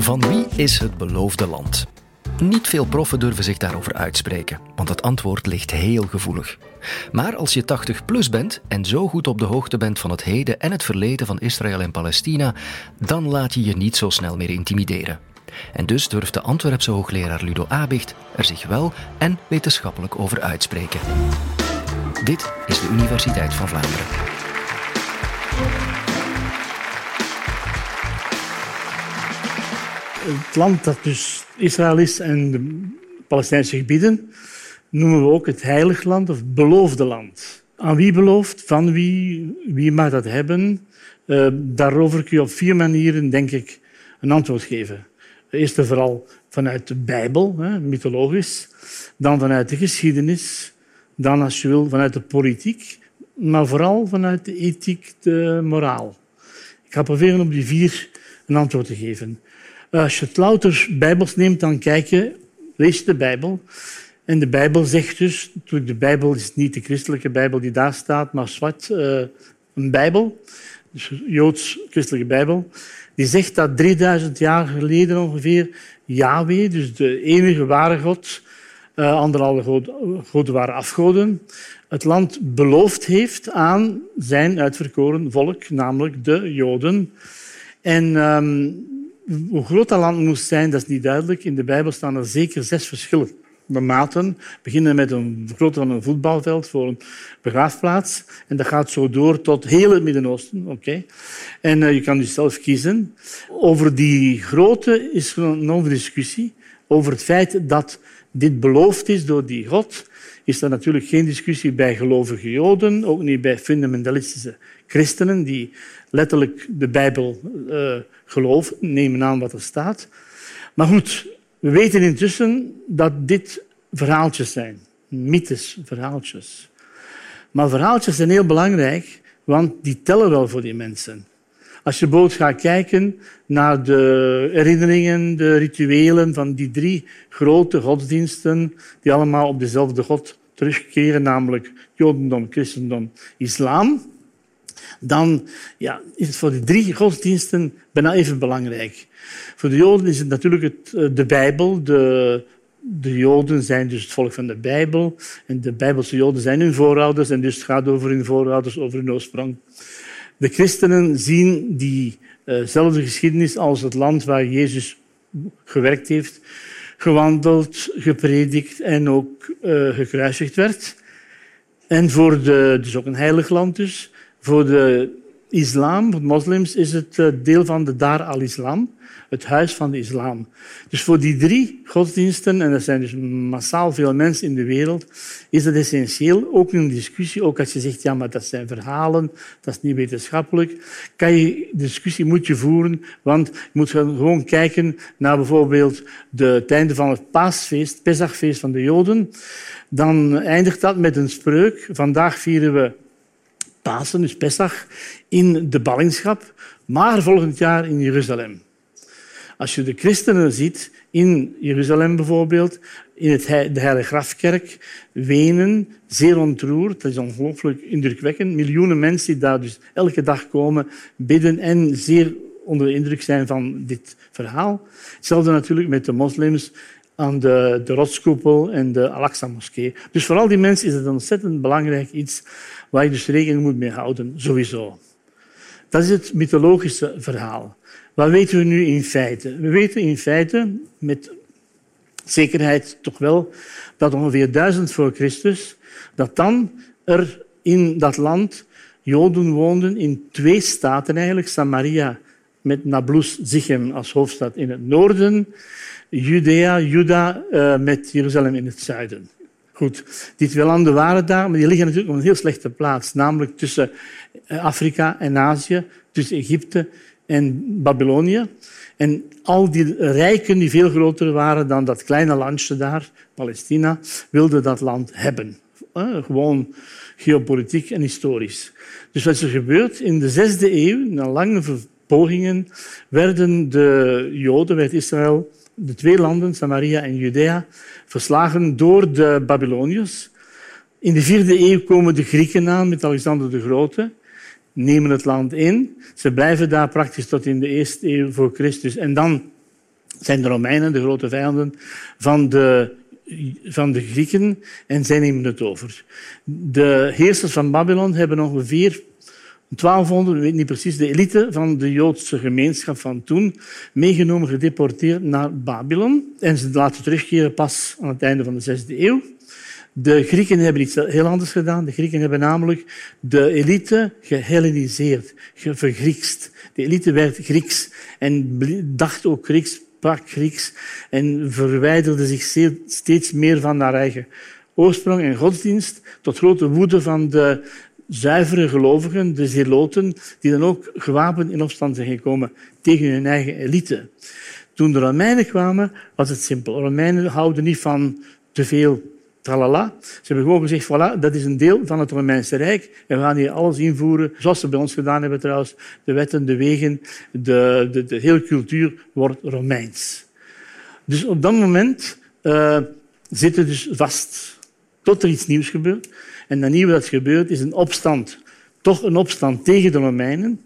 Van wie is het beloofde land? Niet veel proffen durven zich daarover uitspreken, want het antwoord ligt heel gevoelig. Maar als je 80 plus bent en zo goed op de hoogte bent van het heden en het verleden van Israël en Palestina, dan laat je je niet zo snel meer intimideren. En dus durft de Antwerpse hoogleraar Ludo Abicht er zich wel en wetenschappelijk over uitspreken. Dit is de Universiteit van Vlaanderen. Het land dat dus Israël is en de Palestijnse gebieden noemen we ook het heilig land of beloofde land. Aan wie beloofd? Van wie? Wie mag dat hebben? Uh, daarover kun je op vier manieren, denk ik, een antwoord geven. Eerst en vooral vanuit de Bijbel, hè, mythologisch. Dan vanuit de geschiedenis. Dan, als je wil, vanuit de politiek. Maar vooral vanuit de ethiek, de moraal. Ik ga proberen op die vier een antwoord te geven. Als je het louter Bijbels neemt, dan kijk je, lees de Bijbel. En de Bijbel zegt dus, de Bijbel is niet de christelijke Bijbel die daar staat, maar wat, uh, een Bijbel, dus Joods-christelijke Bijbel, die zegt dat 3000 jaar geleden ongeveer Yahweh, dus de enige ware God, uh, anderhalve goden waren afgoden, het land beloofd heeft aan zijn uitverkoren volk, namelijk de Joden. En um, hoe groot dat land moest zijn, dat is niet duidelijk. In de Bijbel staan er zeker zes verschillende maten. Beginnen met een grootte van een voetbalveld voor een begraafplaats. En dat gaat zo door tot heel het Midden-Oosten. Oké. En uh, je kan dus zelf kiezen. Over die grootte is er een discussie. Over het feit dat dit beloofd is door die God, is er natuurlijk geen discussie bij gelovige Joden, ook niet bij fundamentalistische christenen die letterlijk de Bijbel uh, geloven, nemen aan wat er staat. Maar goed, we weten intussen dat dit verhaaltjes zijn, mythes, verhaaltjes. Maar verhaaltjes zijn heel belangrijk, want die tellen wel voor die mensen. Als je bijvoorbeeld gaat kijken naar de herinneringen, de rituelen van die drie grote godsdiensten, die allemaal op dezelfde God terugkeren, namelijk Jodendom, Christendom, Islam, dan ja, is het voor die drie godsdiensten bijna even belangrijk. Voor de Joden is het natuurlijk het, eh, de Bijbel. De, de Joden zijn dus het volk van de Bijbel. En de Bijbelse Joden zijn hun voorouders. En dus het gaat over hun voorouders, over hun oorsprong. De christenen zien diezelfde geschiedenis als het land waar Jezus gewerkt heeft, gewandeld, gepredikt en ook uh, gekruisigd werd. En voor de, dus ook een heilig land dus. Voor de islam, voor de moslims, is het eh, deel van de Dar al-Islam, het huis van de islam. Dus voor die drie godsdiensten, en er zijn dus massaal veel mensen in de wereld, is het essentieel, ook in een discussie, ook als je zegt, ja, maar dat zijn verhalen, dat is niet wetenschappelijk, kan je, discussie moet je voeren, want je moet gewoon kijken naar bijvoorbeeld de, het einde van het paasfeest, Pesachfeest van de Joden. Dan eindigt dat met een spreuk. Vandaag vieren we Pasen, dus Pesach, in de ballingschap, maar volgend jaar in Jeruzalem. Als je de christenen ziet in Jeruzalem bijvoorbeeld, in het, de Heilige Grafkerk, wenen, zeer ontroerd. Dat is ongelooflijk indrukwekkend. Miljoenen mensen die daar dus elke dag komen, bidden en zeer onder de indruk zijn van dit verhaal. Hetzelfde natuurlijk met de moslims aan de, de rotskoepel en de Al-Aqsa-moskee. Dus voor al die mensen is het een ontzettend belangrijk iets waar je dus rekening moet mee houden, sowieso. Dat is het mythologische verhaal. Wat weten we nu in feite? We weten in feite met zekerheid toch wel dat ongeveer duizend voor Christus, dat dan er in dat land Joden woonden in twee staten eigenlijk, Samaria met Nablus Zichem als hoofdstad in het noorden, Judea, Juda uh, met Jeruzalem in het zuiden. Goed, die twee landen waren daar, maar die liggen natuurlijk op een heel slechte plaats, namelijk tussen eh, Afrika en Azië, tussen Egypte en Babylonië. En al die rijken die veel groter waren dan dat kleine landje daar, Palestina, wilden dat land hebben. Eh, gewoon geopolitiek en historisch. Dus wat is er gebeurd? In de zesde eeuw, na lange pogingen, werden de Joden, werd Israël, de twee landen, Samaria en Judea, verslagen door de Babyloniërs. In de vierde eeuw komen de Grieken aan met Alexander de Grote, nemen het land in. Ze blijven daar praktisch tot in de eerste eeuw voor Christus. En dan zijn de Romeinen de grote vijanden van de, van de Grieken en zij nemen het over. De heersers van Babylon hebben ongeveer 1200, ik weet niet precies, de elite van de Joodse gemeenschap van toen meegenomen, gedeporteerd naar Babylon. En ze laten terugkeren pas aan het einde van de zesde eeuw. De Grieken hebben iets heel anders gedaan. De Grieken hebben namelijk de elite gehelleniseerd, vergriekst. De elite werd Grieks en dacht ook Grieks, sprak Grieks en verwijderde zich steeds meer van haar eigen oorsprong en godsdienst, tot grote woede van de zuivere gelovigen, de zeloten, die dan ook gewapend in opstand zijn gekomen tegen hun eigen elite. Toen de Romeinen kwamen, was het simpel. Romeinen houden niet van te veel tralala. Ze hebben gewoon gezegd, voilà, dat is een deel van het Romeinse Rijk. En we gaan hier alles invoeren, zoals ze bij ons gedaan hebben trouwens. De wetten, de wegen, de, de, de hele cultuur wordt Romeins. Dus op dat moment uh, zitten dus vast, tot er iets nieuws gebeurt. En dat nieuwe dat gebeurt is een opstand. Toch een opstand tegen de Romeinen,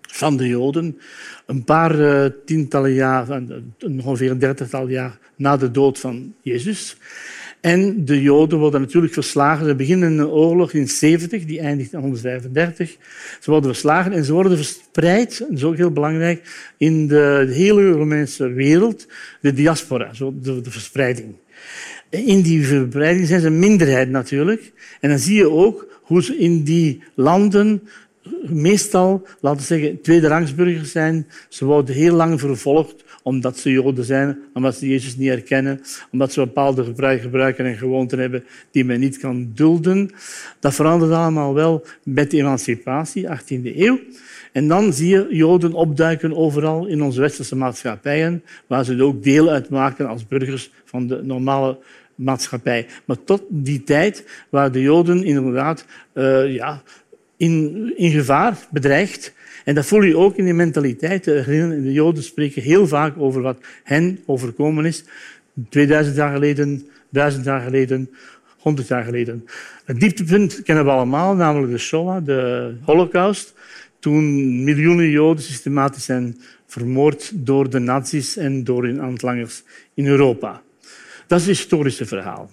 van de Joden. Een paar uh, tientallen jaar, ongeveer een dertigtal jaar na de dood van Jezus. En de Joden worden natuurlijk verslagen. Ze beginnen een oorlog in 70, die eindigt in 135. Ze worden verslagen en ze worden verspreid, dat is ook heel belangrijk, in de hele Romeinse wereld, de diaspora, de verspreiding. In die verspreiding zijn ze een minderheid natuurlijk. En dan zie je ook hoe ze in die landen meestal, laten we zeggen, tweederangsburgers zijn. Ze worden heel lang vervolgd omdat ze Joden zijn, omdat ze Jezus niet herkennen, omdat ze bepaalde gebruiken en gewoonten hebben die men niet kan dulden. Dat verandert allemaal wel met de emancipatie, 18e eeuw. En dan zie je Joden opduiken overal in onze westerse maatschappijen, waar ze ook deel uitmaken als burgers van de normale maatschappij. Maar tot die tijd waren de Joden inderdaad uh, ja, in, in gevaar, bedreigd. En dat voel je ook in die mentaliteit. De Joden spreken heel vaak over wat hen overkomen is. 2000 jaar geleden, 1000 jaar geleden, 100 jaar geleden. Het dieptepunt kennen we allemaal, namelijk de Shoah, de Holocaust. Toen miljoenen Joden systematisch zijn vermoord door de nazi's en door hun aantlangers in Europa. Dat is het historische verhaal.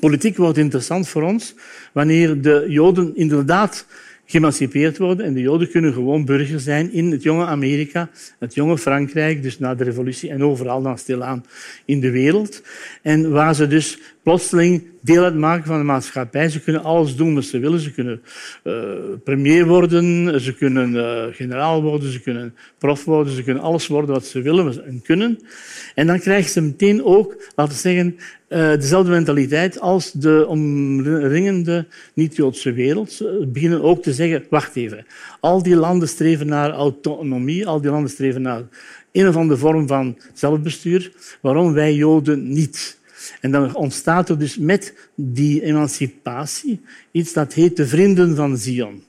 Politiek wordt interessant voor ons wanneer de Joden inderdaad geëmancipeerd worden en de Joden kunnen gewoon burger zijn in het jonge Amerika, het jonge Frankrijk, dus na de revolutie en overal dan stilaan in de wereld. En waar ze dus plotseling deel uitmaken van de maatschappij. Ze kunnen alles doen wat ze willen. Ze kunnen uh, premier worden, ze kunnen uh, generaal worden, ze kunnen prof worden, ze kunnen alles worden wat ze willen en kunnen. En dan krijgen ze meteen ook, laten we zeggen, uh, dezelfde mentaliteit als de omringende niet-Joodse wereld. Ze beginnen ook te zeggen, wacht even, al die landen streven naar autonomie, al die landen streven naar een of andere vorm van zelfbestuur. Waarom wij Joden niet? En dan ontstaat er dus met die emancipatie iets dat heet de Vrienden van Zion.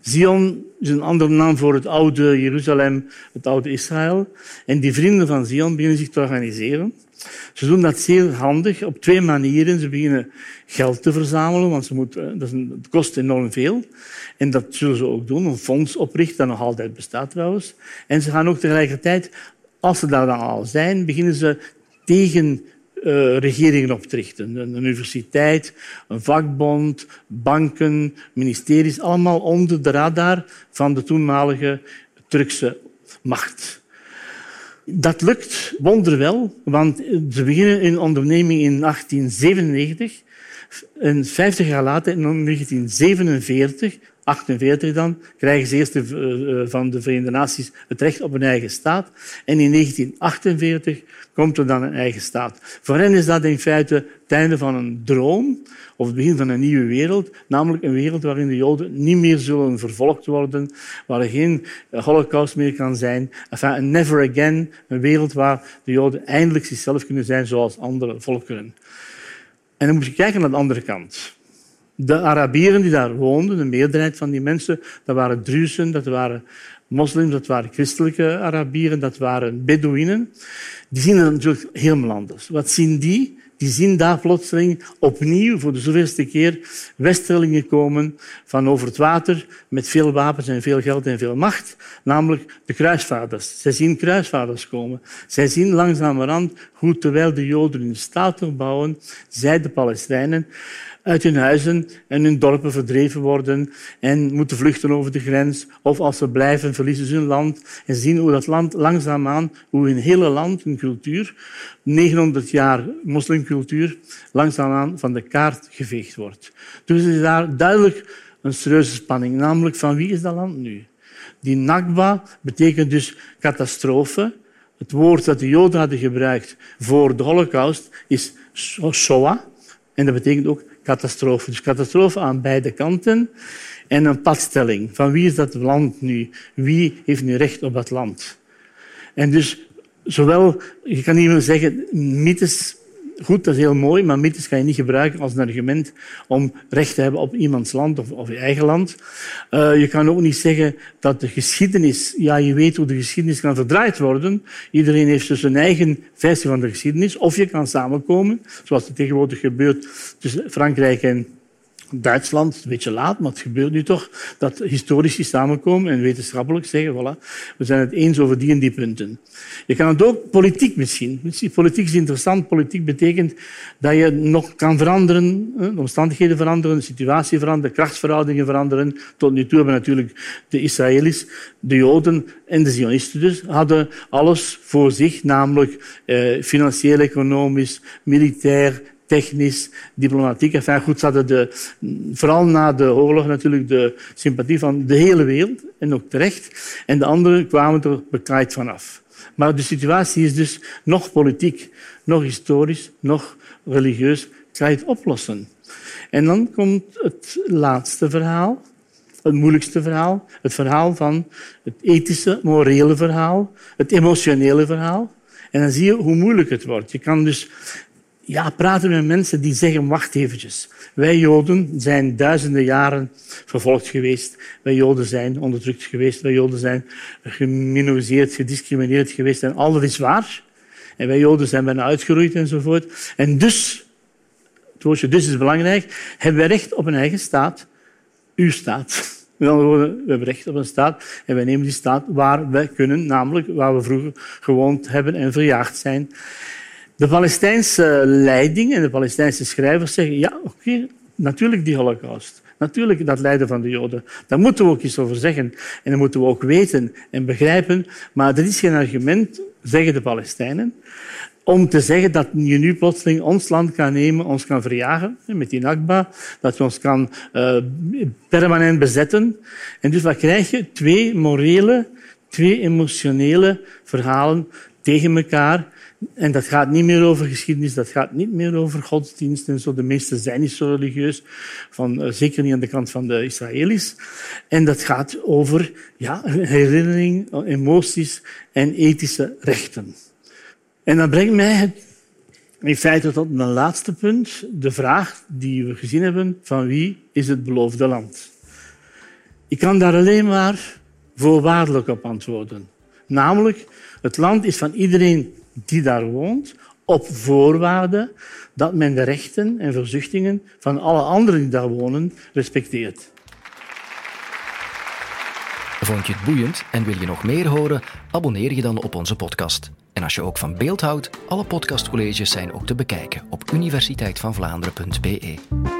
Zion is een andere naam voor het oude Jeruzalem, het oude Israël. En die Vrienden van Zion beginnen zich te organiseren. Ze doen dat zeer handig op twee manieren. Ze beginnen geld te verzamelen, want ze moeten, dat het kost enorm veel. En dat zullen ze ook doen, een fonds oprichten, dat nog altijd bestaat trouwens. En ze gaan ook tegelijkertijd, als ze daar dan al zijn, beginnen ze tegen uh, regeringen op te richten. Een universiteit, een vakbond, banken, ministeries, allemaal onder de radar van de toenmalige Turkse macht. Dat lukt wonderwel, want ze beginnen een onderneming in 1897 en 50 jaar later, in 1947, 48 dan, krijgen ze eerst de, uh, van de Verenigde Naties het recht op een eigen staat. En in 1948 komt er dan een eigen staat. Voor hen is dat in feite het einde van een droom of het begin van een nieuwe wereld, namelijk een wereld waarin de Joden niet meer zullen vervolgd worden, waar er geen holocaust meer kan zijn. Een never again, een wereld waar de Joden eindelijk zichzelf kunnen zijn zoals andere volkeren. En dan moet je kijken naar de andere kant. De Arabieren die daar woonden, de meerderheid van die mensen, dat waren Druzen, dat waren moslims, dat waren christelijke Arabieren, dat waren Bedouinen. Die zien het natuurlijk helemaal anders. Wat zien die? die zien daar plotseling opnieuw voor de zoveelste keer westerlingen komen van over het water met veel wapens en veel geld en veel macht, namelijk de kruisvaarders. Zij zien kruisvaarders komen. Zij zien langzamerhand hoe terwijl de Joden hun staat bouwen, zij de Palestijnen uit hun huizen en hun dorpen verdreven worden en moeten vluchten over de grens. Of als ze blijven, verliezen ze hun land en zien hoe dat land langzaamaan, hoe hun hele land, hun cultuur, 900 jaar moslimcultuur, langzaamaan van de kaart geveegd wordt. Dus is daar duidelijk een serieuze spanning, namelijk van wie is dat land nu? Die Nakba betekent dus catastrofe. Het woord dat de Joden hadden gebruikt voor de Holocaust is Shoah. En dat betekent ook catastrofe. Dus catastrofe aan beide kanten. En een padstelling. Van wie is dat land nu? Wie heeft nu recht op dat land? En dus zowel, je kan niet meer zeggen, mythes goed, dat is heel mooi, maar mythes kan je niet gebruiken als een argument om recht te hebben op iemands land of, je eigen land. Uh, je kan ook niet zeggen dat de geschiedenis, ja, je weet hoe de geschiedenis kan verdraaid worden. Iedereen heeft dus een eigen versie van de geschiedenis. Of je kan samenkomen, zoals het tegenwoordig gebeurt tussen Frankrijk en Duitsland, een beetje laat, maar het gebeurt nu toch, dat historici samenkomen en wetenschappelijk zeggen, voilà, we zijn het eens over die en die punten. Je kan het ook politiek misschien. Politiek is interessant. Politiek betekent dat je nog kan veranderen, de omstandigheden veranderen, de situatie veranderen, krachtsverhoudingen veranderen. Tot nu toe hebben natuurlijk de Israëli's, de Joden en de Zionisten dus, hadden alles voor zich, namelijk eh, financieel, economisch, militair, technisch, diplomatiek. Enfin, goed, ze de, vooral na de oorlog natuurlijk de sympathie van de hele wereld, en ook terecht. En de anderen kwamen er bekaaid vanaf. Maar de situatie is dus nog politiek, nog historisch, nog religieus. Ga je het oplossen? En dan komt het laatste verhaal, het moeilijkste verhaal, het verhaal van het ethische, morele verhaal, het emotionele verhaal. En dan zie je hoe moeilijk het wordt. Je kan dus ja, praten met mensen die zeggen, wacht eventjes. Wij Joden zijn duizenden jaren vervolgd geweest. Wij Joden zijn onderdrukt geweest. Wij Joden zijn geminoriseerd, gediscrimineerd geweest. En al dat is waar. En wij Joden zijn bijna uitgeroeid enzovoort. En dus, het woordje dus is belangrijk, hebben wij recht op een eigen staat. Uw staat. Andere woorden, we hebben recht op een staat en wij nemen die staat waar we kunnen, namelijk waar we vroeger gewoond hebben en verjaagd zijn. De Palestijnse leiding en de Palestijnse schrijvers zeggen, ja, oké, natuurlijk die holocaust. Natuurlijk dat lijden van de Joden. Daar moeten we ook iets over zeggen. En dat moeten we ook weten en begrijpen. Maar dat is geen argument, zeggen de Palestijnen, om te zeggen dat je nu plotseling ons land kan nemen, ons kan verjagen met die Nakba, dat je ons kan uh, permanent bezetten. En dus wat krijg je? Twee morele, twee emotionele verhalen tegen elkaar en dat gaat niet meer over geschiedenis, dat gaat niet meer over godsdienst en zo. De meesten zijn niet zo religieus, van, uh, zeker niet aan de kant van de Israëli's. En dat gaat over ja, herinnering, emoties en ethische rechten. En dat brengt mij in feite tot mijn laatste punt, de vraag die we gezien hebben van wie is het beloofde land. Ik kan daar alleen maar voorwaardelijk op antwoorden. Namelijk, het land is van iedereen die daar woont, op voorwaarde dat men de rechten en verzuchtingen van alle anderen die daar wonen respecteert. Vond je het boeiend en wil je nog meer horen? Abonneer je dan op onze podcast. En als je ook van beeld houdt, alle podcastcolleges zijn ook te bekijken op universiteitvandvlaanderen.be.